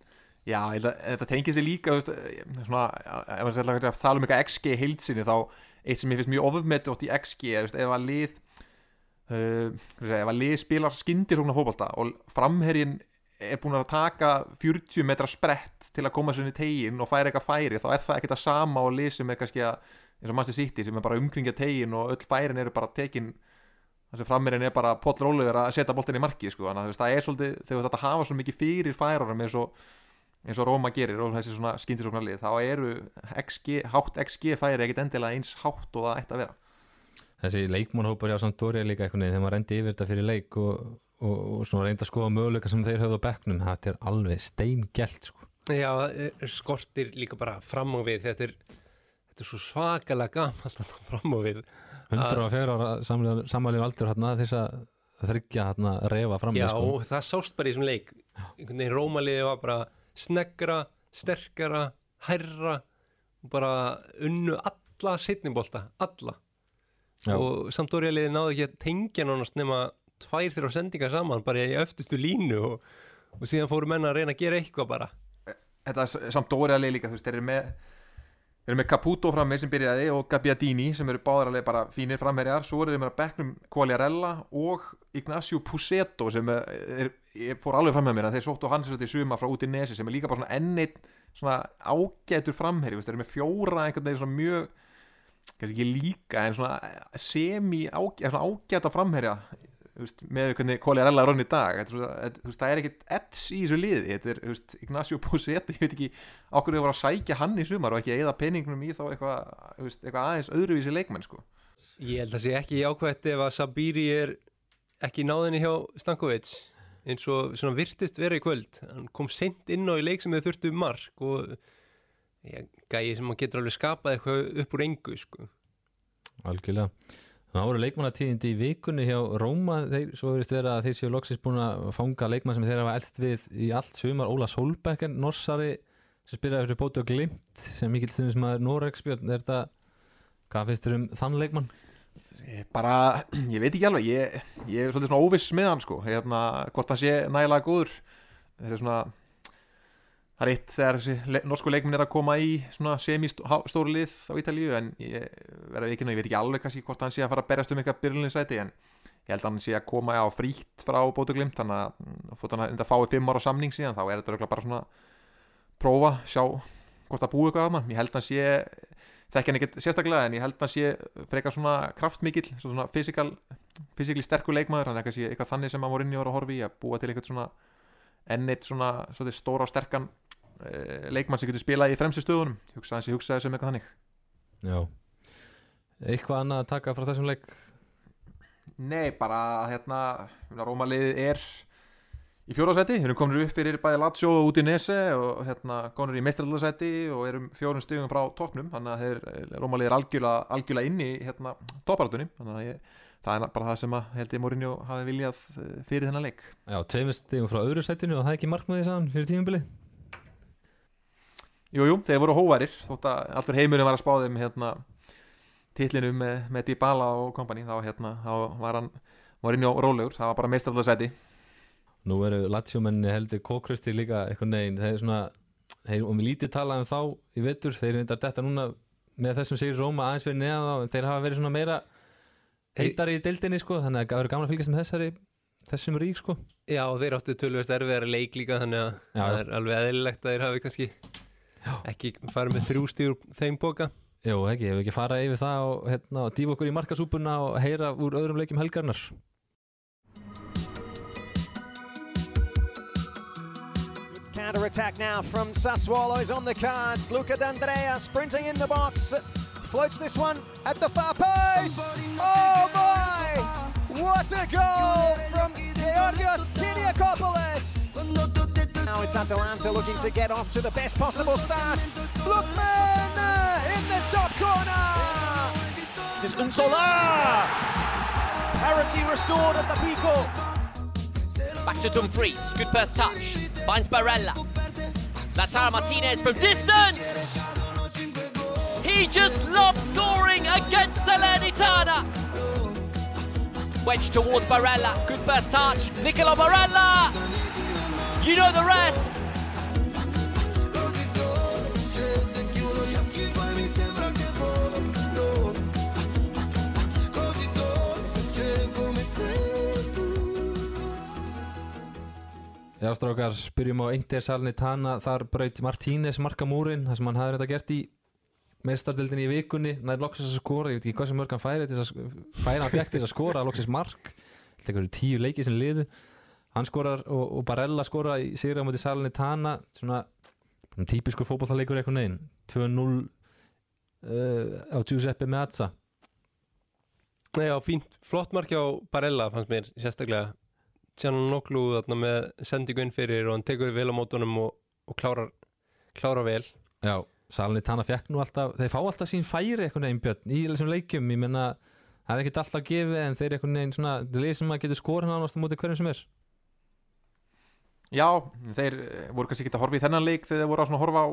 Já, þetta tengist þig líka veist, eh, svona, ef maður sætla að tala um eitthvað XG heilsinni þá eitt sem ég finnst mjög ofumett átt í XG ef að lið ef að lið spilar skindir svona fótbolta og framherjin er búin að taka 40 metra sprett til að koma sér inn í tegin og færa eitthvað færi þá er það ekkert að sama og lið sem er kannski að eins og mannstu sýtti sem er bara umkringja tegin og öll færin eru bara tekin þess að framherjin er bara pollrólegur að setja boltin í marki sko. þannig að það er svolítið þegar þetta hafa svo mikið fyrir færarum eins og eins og Róma gerir og þessi svona skyndisóknarlið þá eru XG, hátt XG færi ekkit endilega eins hátt og það ætti að vera þessi leikmannhópar hjá Sampdoria líka einhvern veginn þegar maður reyndi yfir þetta fyrir leik og, og, og svona reyndi að skoða möguleika sem þeir höfðu á bekknum, þetta er alveg steingelt sko. Já, það er skortir líka bara fram á við. Þetta er, þetta er svo svakalega gamalt að fram á við. 104 ára samanlíðan aldur hérna þess að þryggja hérna refa fram Já, sko. og það sást bara í þessum leik. Einhvern veginn Rómaliði var bara snegra, sterkara hærra og bara unnu alla setnibolta, alla Já. og samt orðiðliði náðu ekki að tengja nánast nema tvær þrjá sendingar saman bara í öftustu línu og, og síðan fóru menna að reyna að gera eitthvað bara Þetta er samt dóriðarlega líka þú veist, þeir eru með þeir eru með Caputo frammi sem byrjaði og Gabbiadini sem eru báðarlega bara fínir framherjar svo eru þeir með að bekknum Quagliarella og Ignacio Puseto sem er, er, ég fór alveg fram með mér að þeir sóttu hans þetta í suma frá út í nesi sem er líka bara svona enneitt svona ágætur framherji, þú veist, þeir eru með fjóra einhvern veginn svona mjög kannski ekki líka en svona semi ágæ, svona ágæta framherja veist, með hvernig Quagliarella er rann í dag. Þetta, þetta, það er ekkit ets í þessu liði. Þetta er, veist, Ignacio Puseto ég veit ekki okkur þau voru að sækja hann í sumar og ekki eða peningnum í þá eitthvað, eitthvað aðeins öðruvísi leikmenn sko. Ég held að sé ekki jákvætt ef að Sabiri er ekki náðinni hjá Stankovic eins og virtist vera í kvöld. Hann kom sent inn á í leik sem þau þurftu mark og ég, gæi sem hann getur alveg skapað eitthvað upp úr engu sko. algjörlega. Það voru leikmannatíðindi í vikunni hjá Róma, þeir, svo verist vera að þeir séu loksins búin að fanga leikmann sem þeir hafa elst við í allt sumar, Óla Solbecken Norsari, sem spilaði fyrir bóti og glimt, sem mikill stundum sem að Noregsbjörn, er þetta, hvað finnst þér um þann leikmann? Ég bara, ég veit ekki alveg. Ég, ég er svolítið svona óviss með hann sko. Hérna, hvort hann sé nægilega góður. Þetta er svona það er eitt þegar þessi le norsku leikminn er að koma í svona semi-stóru lið á Ítalíu en ég verða ekki, ég veit ekki alveg kannski hvort hann sé að fara að berjast um eitthvað byrjulinsæti en ég held að hann sé að koma á frítt frá bótuglimt þannig að mm, fótt hann að fáið fimm ára samning síðan þá er þetta bara svona prófa, sjá hvort það búið eitthvað að hann ég held að hann sé þekki hann ekkert sérstaklega en ég held að hann sé frekar svona kraftmikill svona fysikli sterkur leikmaður hann sem til eitthvað svona svona, stóra og sterkan uh, leikmann sem getur spilað í fremstu stöðunum. Hugsa hans ég hugsaði sem eitthvað þannig. Já. Eitthvað annað að taka frá þessum leik? Nei, bara hérna Rómaliðið er í fjórasæti, við erum komin upp fyrir bæði Lazio og út í Nese og hérna komin í meistraldarsæti og erum fjórun stöðum frá toppnum, þannig að Rómaliðið er algjörlega, algjörlega inn í hérna topparatunni, þannig að ég, það er bara það sem að held ég Mourinho hafi viljað eh, fyrir þennan leik. Já, tveimur stegum frá öðru sætinu og það er ekki markmaði sann fyrir tímubili Jú, jú, þeir voru hóvarir þótt að allur heimurinn var að spá þeim hérna titlinu með, með Dybala og kompani þá hérna, þá var hann Mourinho rólegur, það var bara meistraldarsæti Nú eru Lazio-menni heldur kókrusti líka eitthvað neginn, þeir er svona þeir, og mér lítið talað um þá í vettur þeir reyndar detta núna með þessum segir Róma aðeins fyrir neðan þá, en þeir hafa verið svona meira heitari í deildinni sko, þannig að það verður gaman að fylgjast með þessari þessum rík sko Já, þeir áttu tölvöld erfiðar leik líka þannig að Já. það er alveg eðlilegt að þeir hafi kannski ekki farið með þrjú stíður þeim boka Jó, ekki, ef við ekki fara yfir það og, hérna, og dýfa okkur í markasúpuna og heyra úr öðrum leikjum helgarnar Counter attack now from Sassuolo is on the cards. Luca D'Andrea sprinting in the box. Floats this one at the far post. Oh my! What a goal from Georgios Kiriakopoulos. Now it's Atalanta looking to get off to the best possible start. Lookman uh, in the top corner. It is Unsola! Parity restored at the Pico. Back to Dumfries. Good first touch. Finds Barella. Lautaro Martinez from distance! He just loves scoring against Salernitana. Wedge towards Barella. Good first touch. Nicola Barella! You know the rest. Já, strákar, spyrjum á Inter Salernitana þar braut Martínez markamúrin það sem hann hafði þetta gert í meistardildinni í vikunni, nær loksins að skora ég veit ekki hvað sem mörg hann færi til færa hann fekk til að skora, loksins mark. Þetta eru tíu leiki sem liðu. Hann skorar og, og Barella skora í sigra á móti Salernitana svona, svona típiskur fótballleikur eitthvað neginn. 2-0 uh, á Giuseppe Meazza. Nei, já, fínt, flott marki á Barella fannst mér sérstaklega. Sjannan Noklu þarna með sendingu inn fyrir og hann tekur vel á mótunum og, og klárar, klárar vel. Já, Salernitana fekk nú alltaf þeir fá alltaf sín færi eitthvað neginn björn í þessum leikjum, ég menna það er ekkert alltaf gefið en þeir eitthvað neginn svona þetta er leið sem að getur skora hann ánast á móti hverjum sem er. Já, þeir eh, voru kannski ekki að horfa í þennan leik þegar þeir voru að horfa á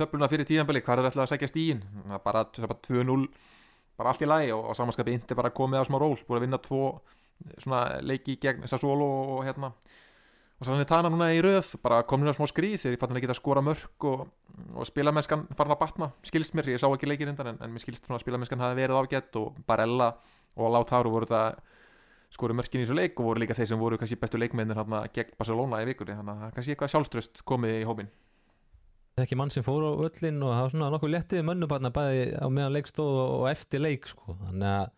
töfluna fyrir tíðanbeli, hvað er ætlaði að sækja stíin bara, bara 2-0 bara allt í lagi og, og samanskapi inte bara komið á smá ról búin að vinna tvo svona leiki gegn Sassuolo og hérna og svo hann er tana núna í röð bara komin að smá skrýð þegar ég fann hann að geta skora mörg og, og spilamennskan farin að batna skilst mér, ég sá ekki leikir undan en, en mér skilst svona að spilamennskan hafi verið ágætt og Barella og Lautaro voru þetta skoru mörkin í þessu leik og voru líka þeir sem voru kannski bestu leikmennir hérna gegn Barcelona í vikunni þannig að það er kannski eitthvað sjálfströst komið í hópin ekki mann sem fór á öllin og það var svona nokkuð léttið mönnubarna bæði á meðan leikstóð og eftir leik sko. þannig að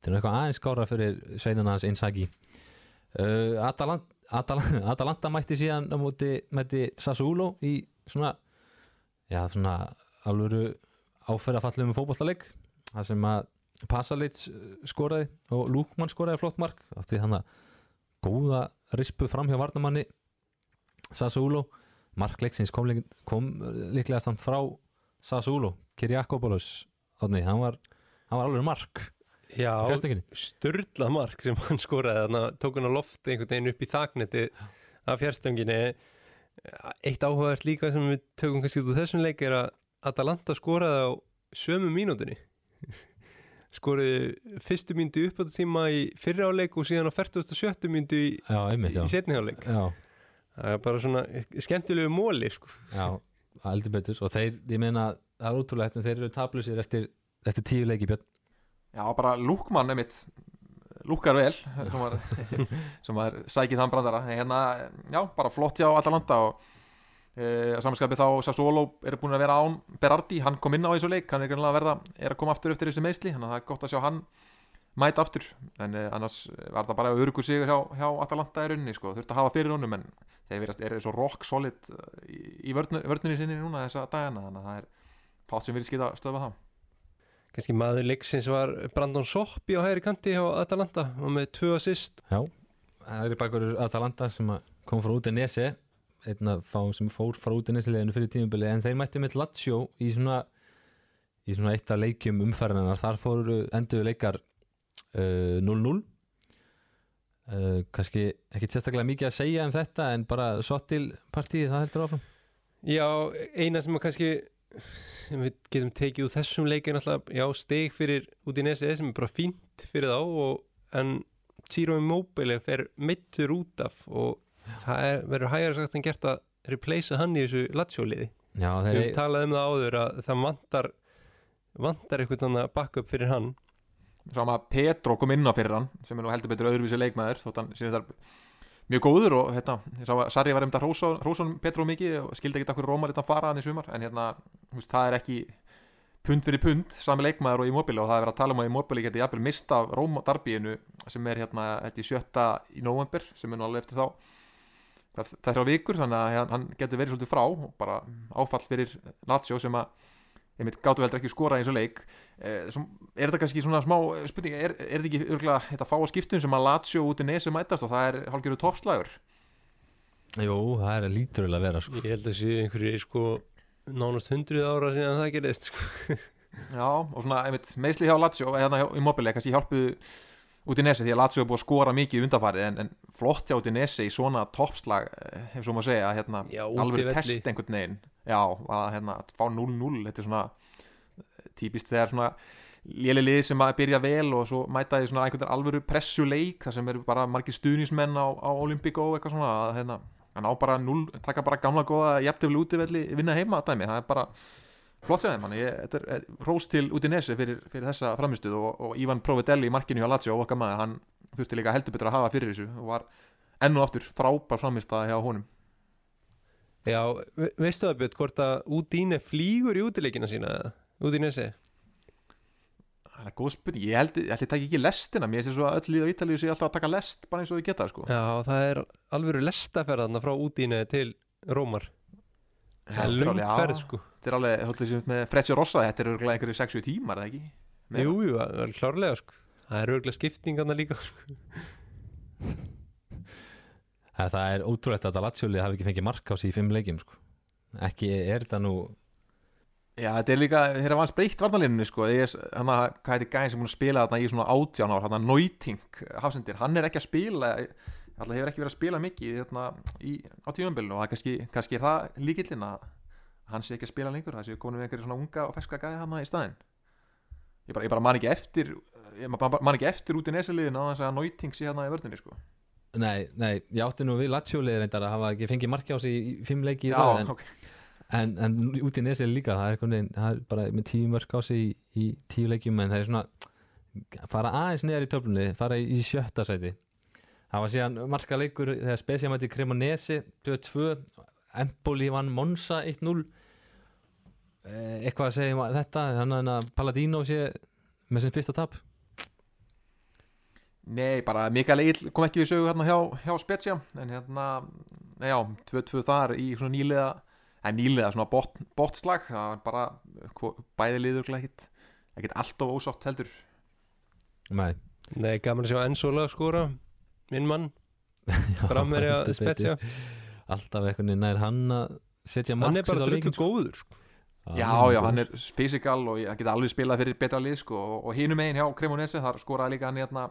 þetta er eitthvað aðeins skára fyrir sveinana hans Inzaghi uh, Atalant, Atalant, Atalanta mætti síðan á móti mætti Sassuolo í svona já svona alvöru áferðafallum fótballtaleik það sem að Pasalic skoraði og Lúkmann skoraði flott mark átti þannig að góða rispu fram hjá varnamanni Sassuolo. Mark Leiksins kom, kom líklega samt frá Sassuolo, Kiriakopoulos Átni, hann var, var alveg mark Já, störla mark sem hann skoraði þannig að tók hann á lofti einhvern veginn upp í þakneti af fjärstönginni eitt áhugavert líka sem við tökum kannski út úr þessum leik er að Atalanta skoraði á sömu mínútunni. Skoraði fyrstu myndu upp á tíma í fyrri áleik og síðan á 47. myndu í, Já, einmitt, já. í setni áleik Já, það er bara svona skemmtilegu móli sko. já, heldur betur. Og þeir, ég meina, það er útrúlegt en þeir eru tablusir eftir, eftir tíu leiki björn Já, bara lúkmann einmitt lúkar vel sem var, sem var sækið þann brandara. En hérna, já, bara flott hjá Atalanta og e, samanskapið þá Sassuolo er búin að vera án Berardi, hann kom inn á þessu leik hann er greinlega að verða, er að koma aftur eftir þessu meðsli þannig að það er gott að sjá hann mæta aftur. En e, annars var það bara örugur sigur hjá, hjá Atalanta í rauninni sko, þurfti að hafa fyrir honum en þeir verðast er svo rock solid eh, í, í vörnu, vörnunni sinni núna þessa dagana þannig að það er fátt sem virðist geta stöða það kannski maður leiksins var Brandon Soppi á hægri kanti hjá Atalanta og með tvö assist. Já, er bakur Atalanta sem kom frá út í Nesi einn af fáum sem fór frá út í Nesi-leginu fyrir tímubili en þeir mætti með Lazio í svona í svona eitt af leikjum umferðinar þar fóru endur leikar uh, 0-0 uh, kannski ekki sérstaklega mikið að segja um þetta en bara Sottil partíð það heldur áfram. Já, eina sem kannski sem við getum tekið úr þessum leik er náttúrulega, já, steg fyrir út í nesið sem er bara fínt fyrir þá og, en Ciro Immobile fer mittur út af og það er, verður hægara sagt en gert að replacea hann í þessu latsjóliði Já, við þeir, höfum talað um það áður að það vantar vantar eitthvað þannig backup fyrir hann. Sáum að Petro kom inn á fyrir hann sem er nú heldur betur öðruvísi leikmaður þótt hann sér þar mjög góður og hérna, Sarri var um þetta hrósun Petro mikið og skildi ekki okkur Rómar þetta fara hann í sumar. En hérna, veist, það er ekki pund fyrir pund, sami leikmaður og Immobile og það er verið að tala um að Immobile geti jafnvel mista af Róma darbíinu sem er hérna þetta í sjötta í november sem er nú alveg eftir þá. Hvað, það er á vikur þannig að hann- hann getur verið svolítið frá og bara áfall fyrir Lazio sem að einmitt gátu heldur ekki skora eins og leik eh, sem, er þetta kannski svona smá eh, spurning er, er þetta ekki örgulega þetta fá á skiptum sem að Lazio út í nesu mætast og það er hálfgerðu toppslagur jú, það er líturlega að vera sko. ég held að séu einhverju sko nánast hundruð ára síðan það gerist sko. já og svona einmitt meðsli hjá Lazio eða hjá Immobile kannski hjálpuðu út í nesi því að Lazio er búið að skora mikið undanfarið en, en flott hjá út í nesi í svona toppslag eh, ef svo maður segja hérna, alveg test einhvern veginn já, að hérna, að fá 0-0 þetta er svona eh, típist þegar svona léli lið sem að byrja vel og svo mæta því svona einhvern veginn alvöru pressuleik þar sem eru bara margir stuðnismenn á, á Olympico og eitthvað svona að hérna, hann á bara 0, taka bara gamla góða jafntöfli útivelli vinna heima að dæmi, það er bara flott sér þeim, þetta er eh, hrós til út í nesi fyrir, fyrir þessa framistuð og, og Ivan Provedelli í markinu hjá Lazio okkar maður, hann þurfti líka heldur betur að hafa fyrir þessu og var enn og aftur frábær framistað hjá honum já, ve veistu það Björn hvort að Udine flýgur í útileikina sína eða? Udinese það er góð spurning, ég held, ég takk ekki lestina mér sé svo að öll á Ítalíu sé alltaf að taka lest bara eins og ég geta sko. Já, það er alveg lestaferðarna frá Udine til Rómar Það er Þetta lung alveg- já, ferð sko þetta er alveg, þú veist, með Freccia Rossa þetta er örgulega einhverju 60 tímar, eða ekki? Meira. Jú, jú, það er klárlega sko Það er örgulega skiptingarna líka sko. Það það er ótrúlegt að Lazio-lið hafi ekki fengið mark á í fimm leikjum sko. ekki er þetta nú Já, þetta er líka, þeir hafa hans breytt varnalínunni sko, hann að, hvað heitir gæðin sem að spila þarna í svona átján ár, hann að Neuting hafsendir, hann er ekki að spila alltaf hefur ekki verið að spila mikið hérna, í, á tíumbilinu og það kannski, kannski er það líkillin að hann sé ekki að spila lengur, það sé komin við einhverju svona unga og ferska gæði hann í staðinn. Ég bara, ég bara man ekki eftir ég man, ekki eftir út í nesaliðin á þess að Neuting sé hérna í vörðinni sko Nei, nei, ég átti nú við Lazio-lið reyndar að hafa ekki fengið mark á sig í fimm leiki í röð, en, ok, en, en út í nesið líka það er, veginn, það er bara með tíu mörk á sig í, í tíu leikjum en það er svona fara aðeins neðar í töflunni fara í, sjötta sæti. Það var síðan marka leikur þegar Spezia mætti Cremonese 2-2 Empoli vann Monza 1-0 Eh, eitthvað að segja um þetta þannig að Palladino sé með sinn fyrsta tap Nei, bara Mikael Egil kom ekki við sögu hérna hjá, hjá Spezia en hérna, já, 2-2 þar í svona nýlega en nýlega svona bot, botslag það var bara bæði liður ekkit, ekkit allt of ósátt heldur. Nei, Nei, gaman að sjá Enzola skora Minn mann, frammerja heldur spetsja alltaf veginn nær hann að setja Hann er mark bara sitt á drullu leikinn, sko. góður sko. Já, já, hann er fysikal og hann geta alveg spilað fyrir betra lið sko, og, og hinum megin hjá Cremonese þar skoraði líka hann hérna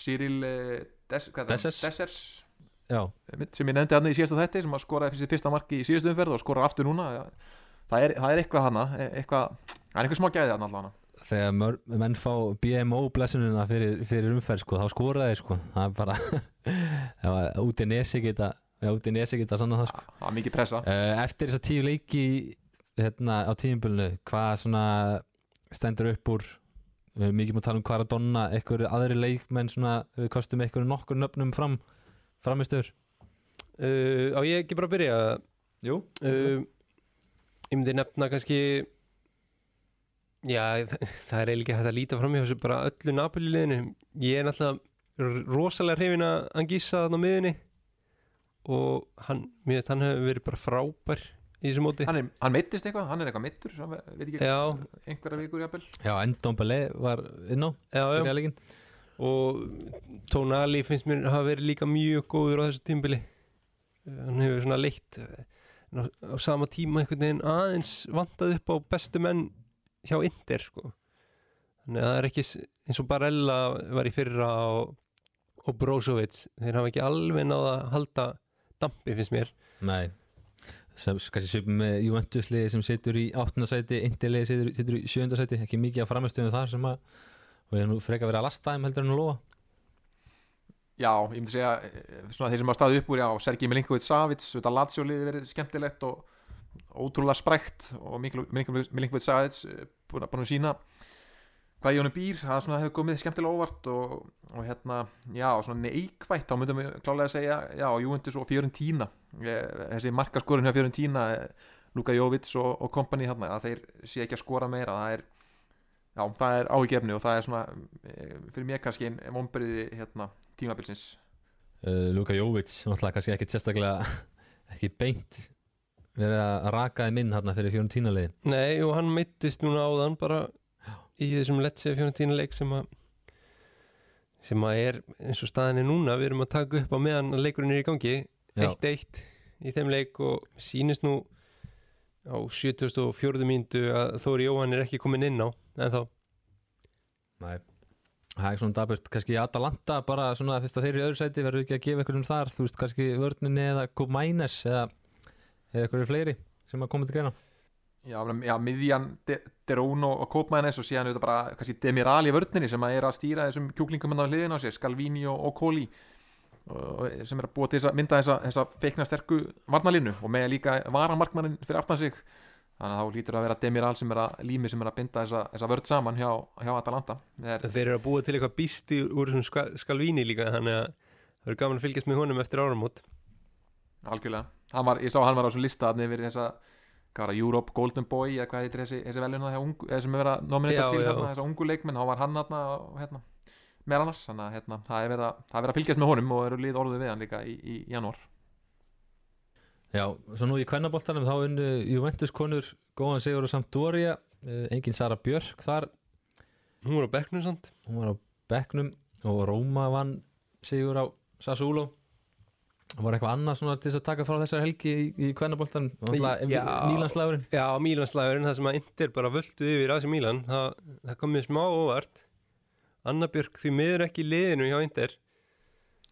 Cyril eh, er? Dessers. Mitt sem ég nefndi hann í síðasta þetti sem að skoraði fyrir fyrsta marki í síðustu umferð og skoraði aftur núna. Já, það er, það er eitthvað hana eitthvað, það er eitthvað smá gæði hann allavega. Þegar mör, menn fá BMO blessununa fyrir, fyrir umferð sko, þá skoraði sko, það er bara út í nesi geta út í nesi geta sann það sko. Það er mikið pressa. Eftir þess að tíu leiki hérna á tíðinbölinu hvað svona stendur upp úr við erum mikið múið að tala um hvað er að donna eitthvað aðri leikmenn svona við kostum eitthvað nokkur nöfnum fram framistur uh, Á ég ekki bara að byrja? Jú uh, Ég myndi nefna kannski Já, það, það er eiginlega ekki hægt að líta fram í þessu bara öllu Napoli liðinu Ég er náttúrulega rosalega hrifin að Angissa þarna á miðunni og hann, mér finnst hann hefur verið bara frábær í þessu móti. Hann, er, hann meittist eitthvað, hann er eitthvað meittur hann veit ekki, Já, einhverja vikur jafnvel. Já, Endombele var inn á já, já. byrjaðleikin og Tónali finnst mér hafa verið líka mjög góður á þessu tímbili hann hefur svona leitt eh, á, á sama tíma einhvern veginn aðeins vantað upp á bestu menn hjá Inder sko. Þannig að það er ekki eins og Barella var í fyrra og, og Brozovic þeir hafa ekki alveg náða að halda dampi finnst mér. Nei kannski svipum með Juventus liði sem situr í 8. sæti, Inter liði situr, situr í 7. sæti, ekki mikið á framistöðum þar sem að og ég er nú freka að vera að lasta þeim heldur en að lofa Já, ég myndi segja eh, svona þeir sem hafa staðið upp úr, já, Sergi Milinkovic Savic, þetta Lazio liði verið skemmtilegt og ótrúlega sprækt og Milinkovic Savic eh, að búin að sína hvað í honum býr, það svona hefur komið skemmtilega óvart og, og hérna, já, svona neikvætt, þá myndum við klálega að segja, já, Juventus og Fiorentina, Eh, þessi markaskorun hjá Fiorentina, eh, Luka Jovic og, og kompani þarna, að þeir sé ekki að skora meira, það er, já, það er áhyggjefni og það er svona, eh, fyrir mér kannski einn vonberiði, hérna, tímabilsins. uh, Luka Jovic, náttúrulega kannski ekki sérstaklega ekki beint verið að raka þeim inn hérna fyrir fjórun tínaliði Nei, og hann meittist núna áðan bara í þessum Lecce 14 leik sem að sem að er eins og staðinni núna. Við erum að taka upp á meðan að leikurinn er í gangi. Já. 1-1 í þeim leik og sýnist nú á 74. mínútu að Þóri Jóhann er ekki komin inn á en þá Nei. Það er svona daburt, kannski Atalanta bara svona fyrst að þeir eru í öðru sæti verður ekki að gefa ykkur um þar, þú veist kannski vörninni eða Koumænes eða eða ykkur fleiri sem að koma til greina Já, já miðjan De- Derón og, Kópmænes og síðan auðvitað bara kannski Demiral í vörninni sem að er að stýra þessum kjúklingum hann á hliðin á sér, Scalvini og, og Koli og sem er að búa til að mynda þessa, þessa feikna sterku varnalínu og með líka varamarkmannin fyrir aftan sig. Þannig að þá lítur að vera Demiral sem er að lími sem er að binda þessa, þessa vörð saman hjá, hjá Atalanta. Er, þeir eru að búa til eitthvað býsti úr þessum skal, skalvíni líka þannig að það eru gaman að fylgjast með honum eftir áramót. Algjörlega. Var, ég sá hann var á þessu lista þarna yfir þessa hvað var það, Europe Golden Boy eða hvað heitir þessi, þessi eða sem er verið að nominita til já. hérna, þessa ungu leikmenn, þá var hann hérna, hérna með annars, þannig að hérna, það er verið að, það er verið að fylgjast með honum og eru lið orðið við hann líka í, í janúar. Já, svo nú í kvennaboltanum þá unnu Juventus konur góðan sigur og Sampdoria uh, engin Sara Björk þar. Hún var á bekknum samt. Hún var á bekknum og Róma vann sigur á Sassuolo. það var eitthvað annað svona til þess að taka frá þessar helgi í, í kvennaboltanum? Já. Mílanslagurinn Já, Mílanslæðurinn, það sem að Inter bara völdu yfir AC Mílan, það, það kom mér smá óvart. Anna Björk því miður ekki í liðinu hjá Inter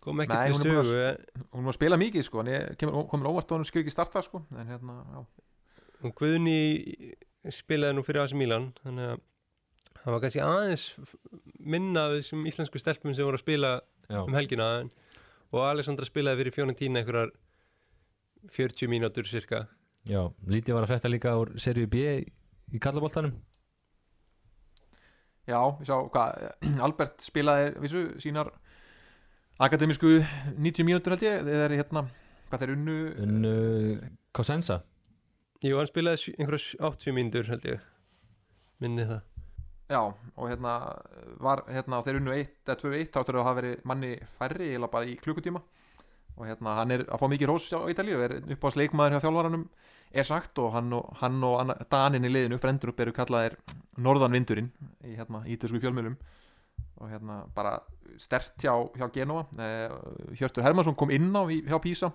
kom ekki Nei, til hún er búin að- sögu hún var að spila mikið sko, en ég kemur, komur óvart og hann skil ekki starta sko, en hérna, já, og Guðni spilaði nú fyrir AC Mílan þannig að það var kannski aðeins minna af þessum íslensku stelpum sem voru að spila Já, um helgina en, og Alessandra spilaði fyrir Fiorentina einhverjar 40 mínútur cirka. Já, lítið var að frétta líka úr serju B í, kallaboltanum. Já, ég sá hvað, Albert spilaði vissu, sínar akademísku 90 mínútur held ég, þeir eru hérna hvað þeir unnu unnu Cosenza. Jú, hann spilaði einhverjar 80 mínútur held ég. Minni það Já, og hérna var hérna þeir unnu 1 eða 2-1 þá þurfa að hafa verið manni færri eða bara í klukkutíma. Og hérna hann er að fá mikið rós á Ítalíu er upp á sleikmaður hjá þjálfaranum er sagt og hann og, hann og Danin í liðinu frendur upp eru kallaðir norðanvindurinn í hérna ítösku fjölmjölum og hérna bara stert hjá, hjá Genova. Eh, Hjörtur Hermansson kom inn á hjá Písa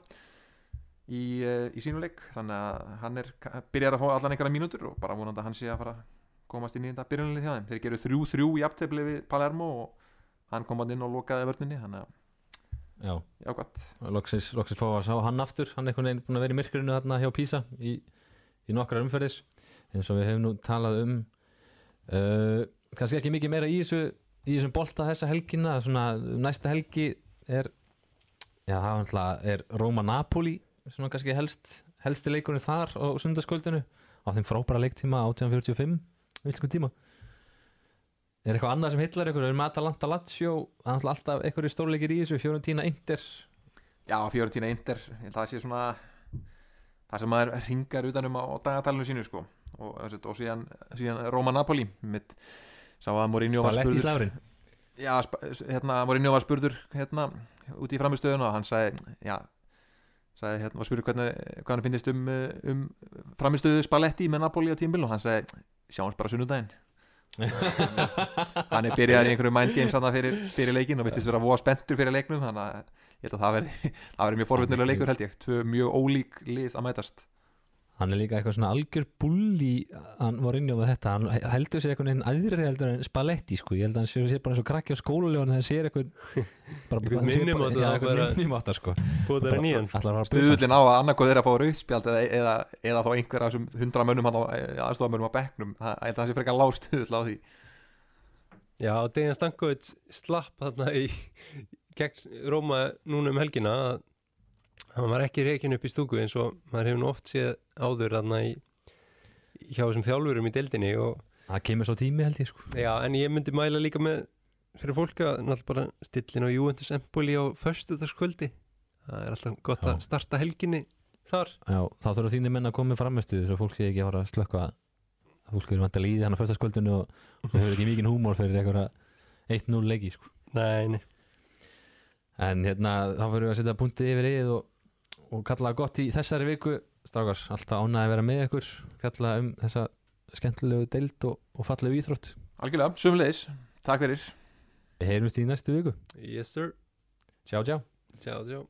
í, uh, í sínuleik þannig að hann er, byrjar að fá allan einhverja mínútur og bara vonandi að hann sé að fara að komast inn í þetta byrjunlið hjá þeim. Þeir geru þrjú þrjú í aftefli við Palermo og hann kom hann inn og lokaði vörninni þannig að Já, jákvæmt loksins, loksins fá að sá hann aftur. Hann er einhvern veginn búin að vera í myrkurinu þarna hjá Písa í, í nokkrar umferðir. Eins og við hefum nú talað um uh, kannski ekki mikið meira í þessu í þessum bolta þessa helgina. Svona næsta helgi er já, það alltaf er Roma Napoli svona kannski helst helsti leikurinn þar á sundarskvöldinu á þeim frábæra leiktíma 1845 vilsku tíma. Er eitthvað annað sem hillar ykkur? Er Matalanta Lazio? Það er náttúrulega alltaf einhverju stórleikir í þessu Fiorentina Inter. Já, Fiorentina Inter, það sé svona það sem maður ringar utanum á, dagatalinu sínu sko. Og, og, og síðan, síðan Roma Napoli mitt sá að Mourinho var í spurður. Já, hérna, Mourinho var spurður hérna, út í framistöðun og hann sagði, já sagði, hérna, var spurður hvernig, hvað hann finnist um, um framistöðu Spalletti með Napoli á tímbil og hann sagði, sjáumst bara sunnudaginn. Hann er byrjað í einhverju mind games þarna fyrir, fyrir leikin og virtist vera voða spenntur fyrir leiknum þannig að ég held að það veri mjög forvitnulega leikur held ég, tvö mjög ólík lið að mætast hann er líka eitthvað svona algjör bulli hann var inni á þetta. Hann heldur sér einhvern veginn aðri heldur en Spalletti sko. ég held að hann sé bara eins og krakki á skólulegun þegar hann sér eitthvað hann einhvern bara- minnimáta sko. Allar var að busa stuðullin á að annarkoð þeirra að fá rauðspjald eða, eða, eða þá einhver af þessum hundra mönnum aðstofamönnum á bekknum. Það, held að það sé frekar lág stuðull á því. Já, Dejan Stankovic slapp þarna í gegn Róma núna um helgina. að hann var ekki reikin upp í stúku eins og maður hefur oft séð áður þarna í hjá þessum þjálfurum í deildinni og það kemur svo tími held ég sko. Já, en ég myndi mæla líka með fyrir fólk að náttúrulega bara stillin á Juventus Empoli á föstudagskvöldi. Það er alltaf gott Já. að starta helginni þar. Já, þá þurfa þínir menn að koma framistu svo fólk sé ekki að fara að slökka að fólk eru vantilega í því hann á föstaskvöldinu og, og hefur ekki mikinn húmor fyrir eitthvað 1-0 leiki sko. Nei, nei, En hérna, þá fyrir við að setja punktið yfir yfir og, og kalla gott í þessari viku. Strákar, alltaf ánægði að vera með ykkur fjalla um þessa skemmtilegu deild og, og fallegu íþrótt. Algjörlega, sumleis, takk fyrir. Við heyrumst í næstu viku. Yes sir. Tjá, tjá Tjá, tjá